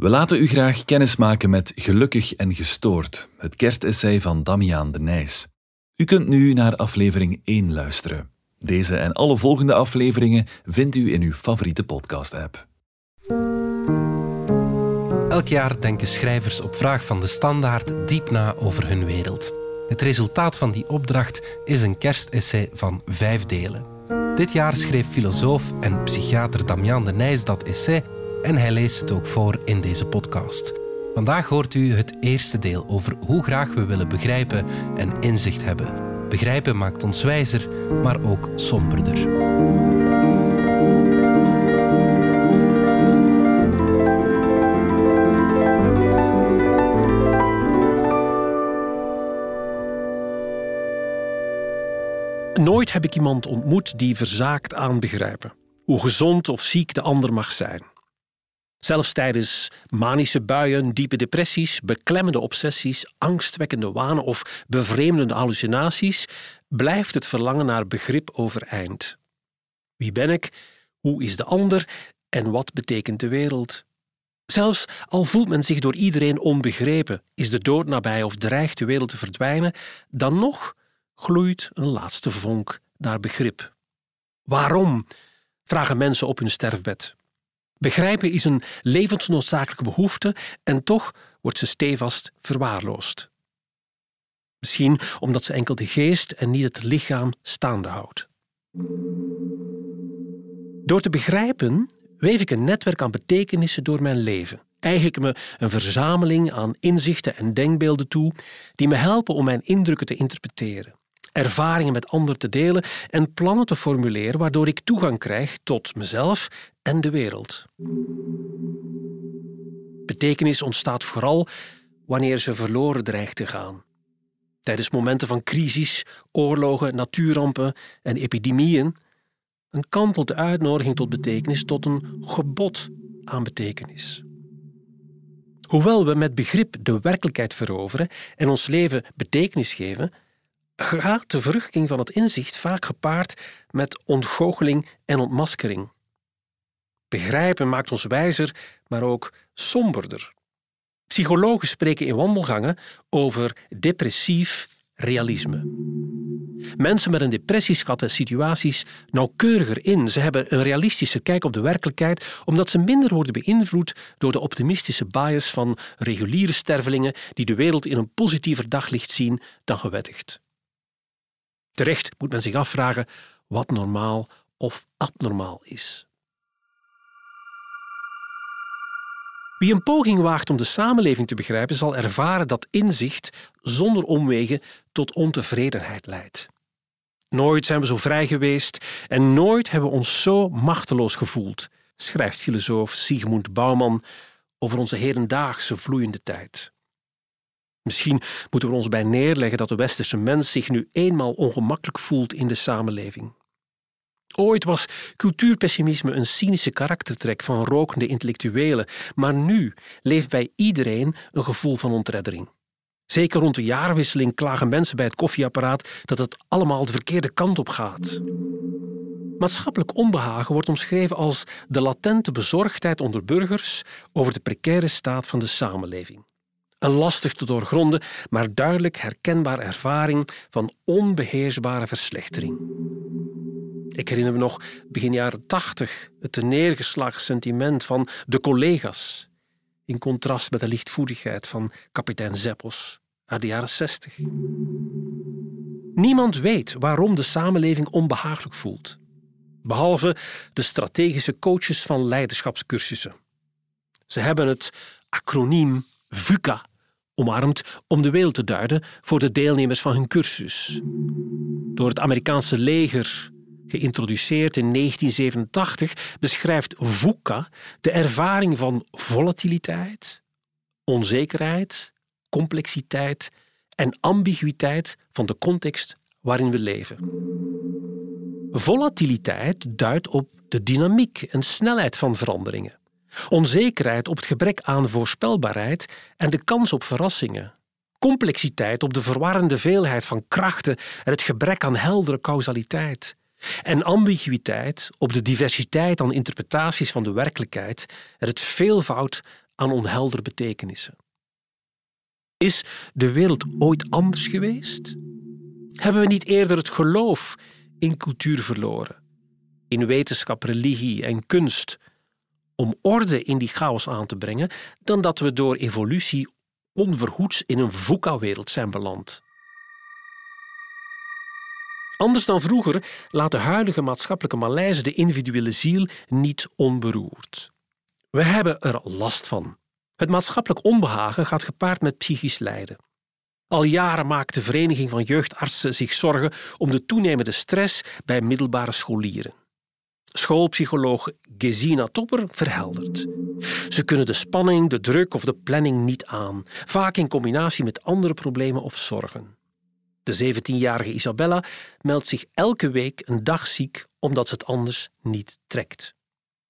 We laten u graag kennismaken met Gelukkig en Gestoord, het kerstessay van Damiaan de Nijs. U kunt nu naar aflevering 1 luisteren. Deze en alle volgende afleveringen vindt u in uw favoriete podcast-app. Elk jaar denken schrijvers op vraag van de standaard diep na over hun wereld. Het resultaat van die opdracht is een kerstessay van vijf delen. Dit jaar schreef filosoof en psychiater Damian de Nijs dat essay en hij leest het ook voor in deze podcast. Vandaag hoort u het eerste deel over hoe graag we willen begrijpen en inzicht hebben. Begrijpen maakt ons wijzer, maar ook somberder. Nooit heb ik iemand ontmoet die verzaakt aan begrijpen. Hoe gezond of ziek de ander mag zijn. Zelfs tijdens manische buien, diepe depressies, beklemmende obsessies, angstwekkende wanen of bevreemdende hallucinaties blijft het verlangen naar begrip overeind. Wie ben ik? Hoe is de ander? En wat betekent de wereld? Zelfs al voelt men zich door iedereen onbegrepen, is de dood nabij of dreigt de wereld te verdwijnen, dan nog gloeit een laatste vonk naar begrip. Waarom? vragen mensen op hun sterfbed. Begrijpen is een levensnoodzakelijke behoefte en toch wordt ze stevast verwaarloosd. Misschien omdat ze enkel de geest en niet het lichaam staande houdt. Door te begrijpen weef ik een netwerk aan betekenissen door mijn leven. Eigenlijk me een verzameling aan inzichten en denkbeelden toe die me helpen om mijn indrukken te interpreteren ervaringen met anderen te delen en plannen te formuleren waardoor ik toegang krijg tot mezelf en de wereld. Betekenis ontstaat vooral wanneer ze verloren dreigt te gaan. Tijdens momenten van crisis, oorlogen, natuurrampen en epidemieën een kantelt de uitnodiging tot betekenis tot een gebod aan betekenis. Hoewel we met begrip de werkelijkheid veroveren en ons leven betekenis geven, gaat de verrukking van het inzicht vaak gepaard met ontgoocheling en ontmaskering. Begrijpen maakt ons wijzer, maar ook somberder. Psychologen spreken in wandelgangen over depressief realisme. Mensen met een depressie schatten situaties nauwkeuriger in. Ze hebben een realistische kijk op de werkelijkheid, omdat ze minder worden beïnvloed door de optimistische bias van reguliere stervelingen die de wereld in een positiever daglicht zien dan gewettigd. Terecht moet men zich afvragen wat normaal of abnormaal is. Wie een poging waagt om de samenleving te begrijpen, zal ervaren dat inzicht zonder omwegen tot ontevredenheid leidt. Nooit zijn we zo vrij geweest en nooit hebben we ons zo machteloos gevoeld, schrijft filosoof Sigmund Bauman over onze hedendaagse vloeiende tijd. Misschien moeten we ons bij neerleggen dat de westerse mens zich nu eenmaal ongemakkelijk voelt in de samenleving. Ooit was cultuurpessimisme een cynische karaktertrek van rokende intellectuelen, maar nu leeft bij iedereen een gevoel van ontreddering. Zeker rond de jaarwisseling klagen mensen bij het koffieapparaat dat het allemaal de verkeerde kant op gaat. Maatschappelijk onbehagen wordt omschreven als de latente bezorgdheid onder burgers over de precaire staat van de samenleving. Een lastig te doorgronden, maar duidelijk herkenbaar ervaring van onbeheersbare verslechtering. Ik herinner me nog begin jaren tachtig het neergeslagen sentiment van de collega's, in contrast met de lichtvoetigheid van kapitein Zeppos uit de jaren zestig. Niemand weet waarom de samenleving onbehagelijk voelt, behalve de strategische coaches van leiderschapscursussen. Ze hebben het acroniem VUCA omarmd om de wereld te duiden voor de deelnemers van hun cursus. Door het Amerikaanse leger geïntroduceerd in 1987, beschrijft VUCA de ervaring van volatiliteit, onzekerheid, complexiteit en ambiguïteit van de context waarin we leven. Volatiliteit duidt op de dynamiek en snelheid van veranderingen. Onzekerheid op het gebrek aan voorspelbaarheid en de kans op verrassingen. Complexiteit op de verwarrende veelheid van krachten en het gebrek aan heldere causaliteit. En ambiguïteit op de diversiteit aan interpretaties van de werkelijkheid en het veelvoud aan onhelder betekenissen. Is de wereld ooit anders geweest? Hebben we niet eerder het geloof in cultuur verloren, in wetenschap, religie en kunst, om orde in die chaos aan te brengen, dan dat we door evolutie onverhoeds in een VUCA-wereld zijn beland? Anders dan vroeger laat de huidige maatschappelijke malaise de individuele ziel niet onberoerd. We hebben er last van. Het maatschappelijk onbehagen gaat gepaard met psychisch lijden. Al jaren maakt de Vereniging van Jeugdartsen zich zorgen om de toenemende stress bij middelbare scholieren. Schoolpsycholoog Gesina Topper verheldert. Ze kunnen de spanning, de druk of de planning niet aan, vaak in combinatie met andere problemen of zorgen. De 17-jarige Isabella meldt zich elke week een dag ziek omdat ze het anders niet trekt.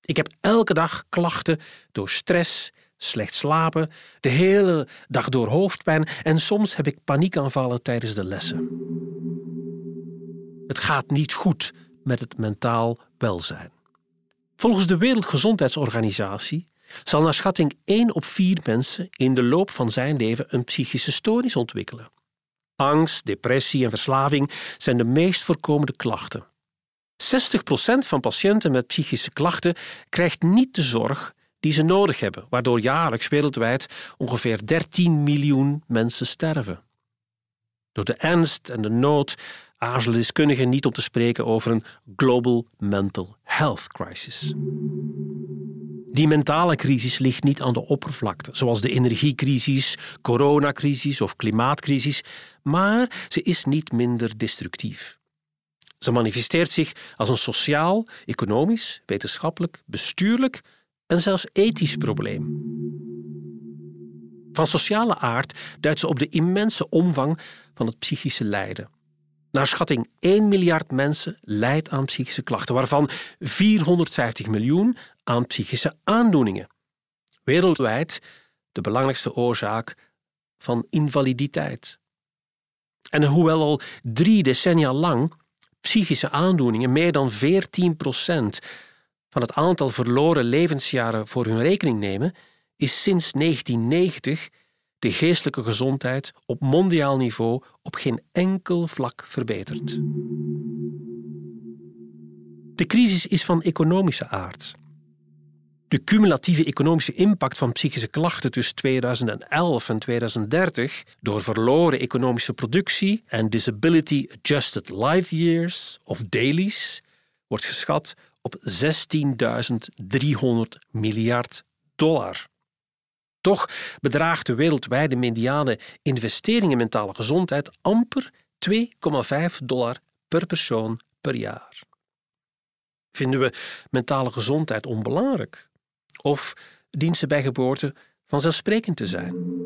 Ik heb elke dag klachten door stress, slecht slapen, de hele dag door hoofdpijn en soms heb ik paniekaanvallen tijdens de lessen. Het gaat niet goed met het mentaal Volgens de Wereldgezondheidsorganisatie zal naar schatting 1 op 4 mensen in de loop van zijn leven een psychische stoornis ontwikkelen. Angst, depressie en verslaving zijn de meest voorkomende klachten. 60% van patiënten met psychische klachten krijgt niet de zorg die ze nodig hebben, waardoor jaarlijks wereldwijd ongeveer 13 miljoen mensen sterven. Door de ernst en de nood aarzelen deskundigen niet om te spreken over een global mental health crisis. Die mentale crisis ligt niet aan de oppervlakte, zoals de energiecrisis, coronacrisis of klimaatcrisis, maar ze is niet minder destructief. Ze manifesteert zich als een sociaal, economisch, wetenschappelijk, bestuurlijk en zelfs ethisch probleem. Van sociale aard duidt ze op de immense omvang van het psychische lijden. Naar schatting 1 miljard mensen lijdt aan psychische klachten, waarvan 450 miljoen aan psychische aandoeningen. Wereldwijd de belangrijkste oorzaak van invaliditeit. En hoewel al drie decennia lang psychische aandoeningen meer dan 14 procent van het aantal verloren levensjaren voor hun rekening nemen, is sinds 1990 de geestelijke gezondheid op mondiaal niveau op geen enkel vlak verbeterd. De crisis is van economische aard. De cumulatieve economische impact van psychische klachten tussen 2011 en 2030 door verloren economische productie en disability adjusted life years of dailies wordt geschat op 16.300 miljard dollar. Toch bedraagt de wereldwijde mediane investering in mentale gezondheid amper 2,5 dollar per persoon per jaar. Vinden we mentale gezondheid onbelangrijk? Of dient ze bij geboorte vanzelfsprekend te zijn?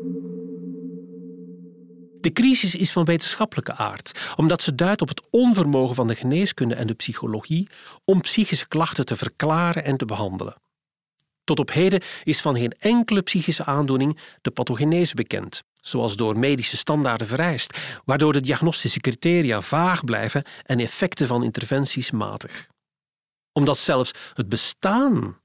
De crisis is van wetenschappelijke aard, omdat ze duidt op het onvermogen van de geneeskunde en de psychologie om psychische klachten te verklaren en te behandelen. Tot op heden is van geen enkele psychische aandoening de pathogenese bekend, zoals door medische standaarden vereist, waardoor de diagnostische criteria vaag blijven en effecten van interventies matig. Omdat zelfs het bestaan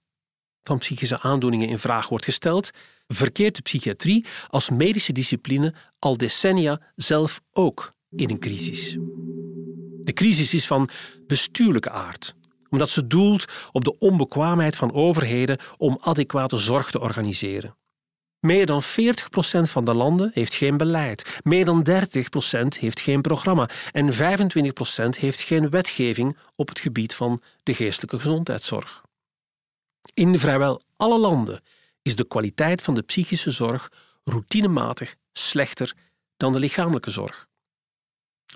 van psychische aandoeningen in vraag wordt gesteld, verkeert de psychiatrie als medische discipline al decennia zelf ook in een crisis. De crisis is van bestuurlijke aard, omdat ze doelt op de onbekwaamheid van overheden om adequate zorg te organiseren. Meer dan 40% van de landen heeft geen beleid, meer dan 30% heeft geen programma en 25% heeft geen wetgeving op het gebied van de geestelijke gezondheidszorg. In vrijwel alle landen is de kwaliteit van de psychische zorg routinematig slechter dan de lichamelijke zorg.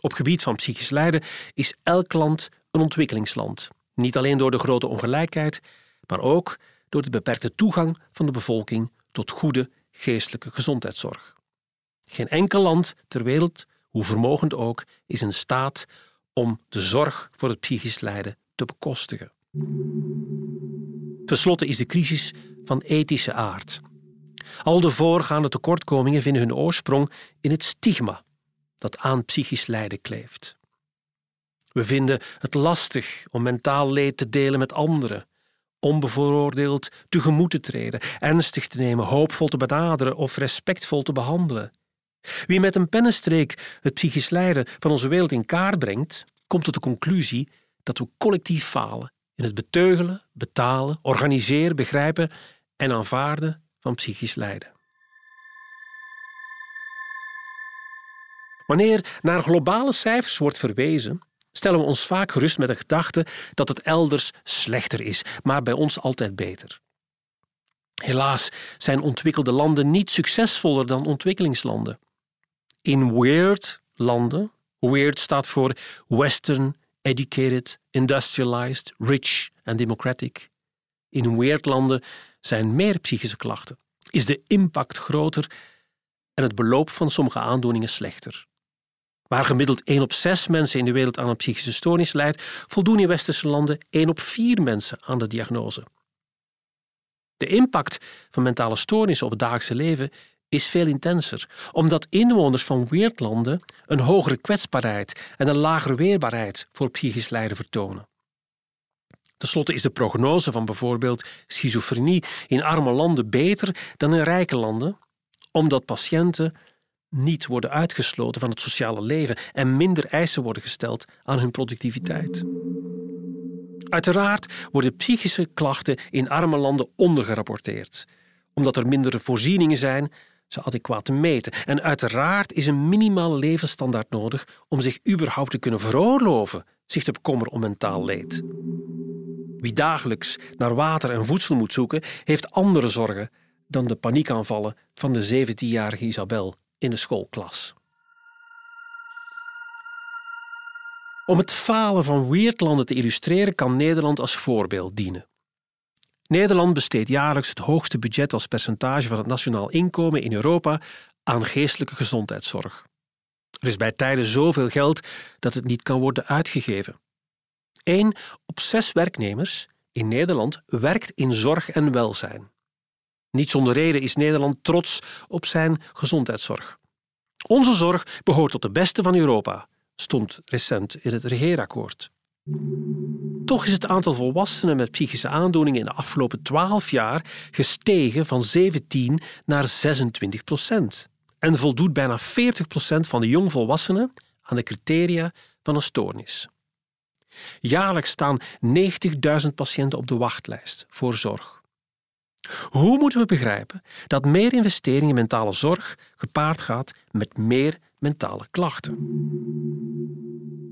Op gebied van psychisch lijden is elk land een ontwikkelingsland. Niet alleen door de grote ongelijkheid, maar ook door de beperkte toegang van de bevolking tot goede geestelijke gezondheidszorg. Geen enkel land ter wereld, hoe vermogend ook, is in staat om de zorg voor het psychisch lijden te bekostigen. Ten slotte is de crisis van ethische aard. Al de voorgaande tekortkomingen vinden hun oorsprong in het stigma dat aan psychisch lijden kleeft. We vinden het lastig om mentaal leed te delen met anderen, onbevooroordeeld tegemoet te treden, ernstig te nemen, hoopvol te benaderen of respectvol te behandelen. Wie met een pennenstreek het psychisch lijden van onze wereld in kaart brengt, komt tot de conclusie dat we collectief falen in het beteugelen, betalen, organiseren, begrijpen en aanvaarden van psychisch lijden. Wanneer naar globale cijfers wordt verwezen, stellen we ons vaak gerust met de gedachte dat het elders slechter is, maar bij ons altijd beter. Helaas zijn ontwikkelde landen niet succesvoller dan ontwikkelingslanden. In weird landen, weird staat voor Western, educated, industrialized, rich en democratic. In weird landen zijn meer psychische klachten, is de impact groter en het beloop van sommige aandoeningen slechter. Waar gemiddeld 1 op 6 mensen in de wereld aan een psychische stoornis lijdt, voldoen in westerse landen 1 op 4 mensen aan de diagnose. De impact van mentale stoornissen op het dagelijkse leven is veel intenser, omdat inwoners van weerdlanden een hogere kwetsbaarheid en een lagere weerbaarheid voor psychisch lijden vertonen. Ten slotte is de prognose van bijvoorbeeld schizofrenie in arme landen beter dan in rijke landen, omdat patiënten niet worden uitgesloten van het sociale leven en minder eisen worden gesteld aan hun productiviteit. Uiteraard worden psychische klachten in arme landen ondergerapporteerd, omdat er mindere voorzieningen zijn ze adequaat te meten. En uiteraard is een minimale levensstandaard nodig om zich überhaupt te kunnen veroorloven zich te bekommeren om mentaal leed. Wie dagelijks naar water en voedsel moet zoeken, heeft andere zorgen dan de paniekaanvallen van de 17-jarige Isabel in de schoolklas. Om het falen van weerdlanden te illustreren kan Nederland als voorbeeld dienen. Nederland besteedt jaarlijks het hoogste budget als percentage van het nationaal inkomen in Europa aan geestelijke gezondheidszorg. Er is bij tijden zoveel geld dat het niet kan worden uitgegeven. Eén op zes werknemers in Nederland werkt in zorg en welzijn. Niet zonder reden is Nederland trots op zijn gezondheidszorg. Onze zorg behoort tot de beste van Europa, stond recent in het regeerakkoord. Toch is het aantal volwassenen met psychische aandoeningen in de afgelopen 12 jaar gestegen van 17 naar 26 procent. En voldoet bijna 40 procent van de jongvolwassenen aan de criteria van een stoornis. Jaarlijks staan 90.000 patiënten op de wachtlijst voor zorg. Hoe moeten we begrijpen dat meer investering in mentale zorg gepaard gaat met meer mentale klachten?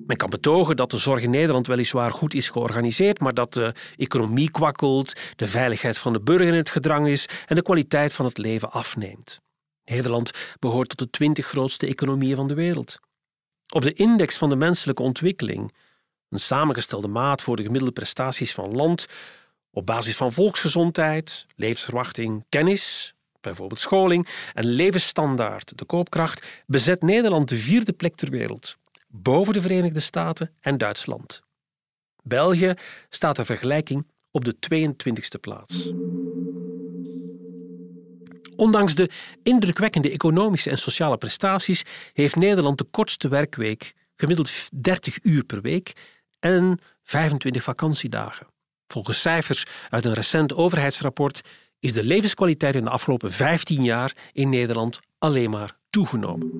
Men kan betogen dat de zorg in Nederland weliswaar goed is georganiseerd, maar dat de economie kwakkelt, de veiligheid van de burger in het gedrang is en de kwaliteit van het leven afneemt. Nederland behoort tot de twintig grootste economieën van de wereld. Op de index van de menselijke ontwikkeling, een samengestelde maat voor de gemiddelde prestaties van land, op basis van volksgezondheid, levensverwachting, kennis, bijvoorbeeld scholing en levensstandaard, de koopkracht, bezet Nederland de vierde plek ter wereld boven de Verenigde Staten en Duitsland. België staat ter vergelijking op de 22e plaats. Ondanks de indrukwekkende economische en sociale prestaties heeft Nederland de kortste werkweek, gemiddeld 30 uur per week en 25 vakantiedagen. Volgens cijfers uit een recent overheidsrapport is de levenskwaliteit in de afgelopen 15 jaar in Nederland alleen maar toegenomen.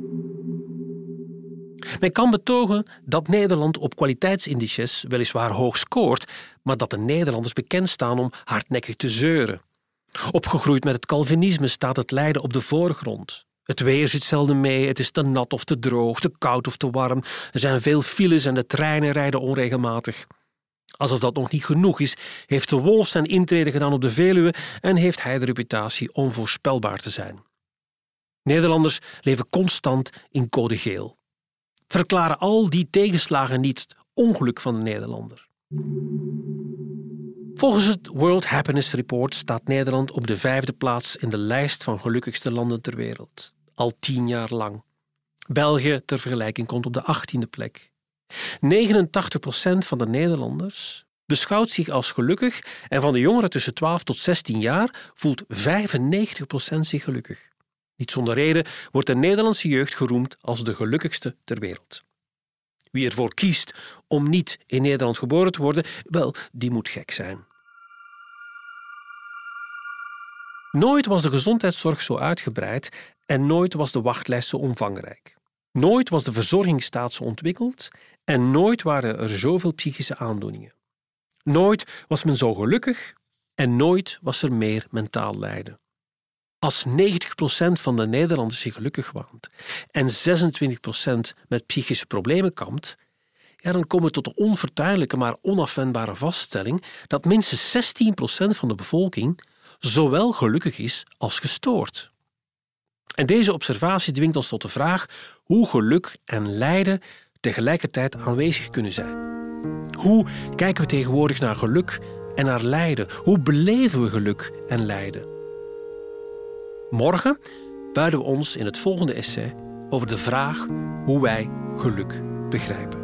Men kan betogen dat Nederland op kwaliteitsindices weliswaar hoog scoort, maar dat de Nederlanders bekend staan om hardnekkig te zeuren. Opgegroeid met het Calvinisme staat het lijden op de voorgrond. Het weer zit zelden mee, het is te nat of te droog, te koud of te warm. Er zijn veel files en de treinen rijden onregelmatig. Alsof dat nog niet genoeg is, heeft de wolf zijn intrede gedaan op de Veluwe en heeft hij de reputatie onvoorspelbaar te zijn. Nederlanders leven constant in code geel verklaren al die tegenslagen niet het ongeluk van de Nederlander. Volgens het World Happiness Report staat Nederland op de vijfde plaats in de lijst van gelukkigste landen ter wereld, al tien jaar lang. België ter vergelijking komt op de achttiende plek. 89 procent van de Nederlanders beschouwt zich als gelukkig en van de jongeren tussen 12 tot 16 jaar voelt 95 procent zich gelukkig. Niet zonder reden wordt de Nederlandse jeugd geroemd als de gelukkigste ter wereld. Wie ervoor kiest om niet in Nederland geboren te worden, wel, die moet gek zijn. Nooit was de gezondheidszorg zo uitgebreid en nooit was de wachtlijst zo omvangrijk. Nooit was de verzorgingsstaat zo ontwikkeld en nooit waren er zoveel psychische aandoeningen. Nooit was men zo gelukkig en nooit was er meer mentaal lijden. Als 90% van de Nederlanders zich gelukkig waant en 26% met psychische problemen kampt, ja, dan komen we tot de onvertuinlijke maar onafwendbare vaststelling dat minstens 16% van de bevolking zowel gelukkig is als gestoord. En deze observatie dwingt ons tot de vraag hoe geluk en lijden tegelijkertijd aanwezig kunnen zijn. Hoe kijken we tegenwoordig naar geluk en naar lijden? Hoe beleven we geluk en lijden? Morgen buiden we ons in het volgende essay over de vraag hoe wij geluk begrijpen.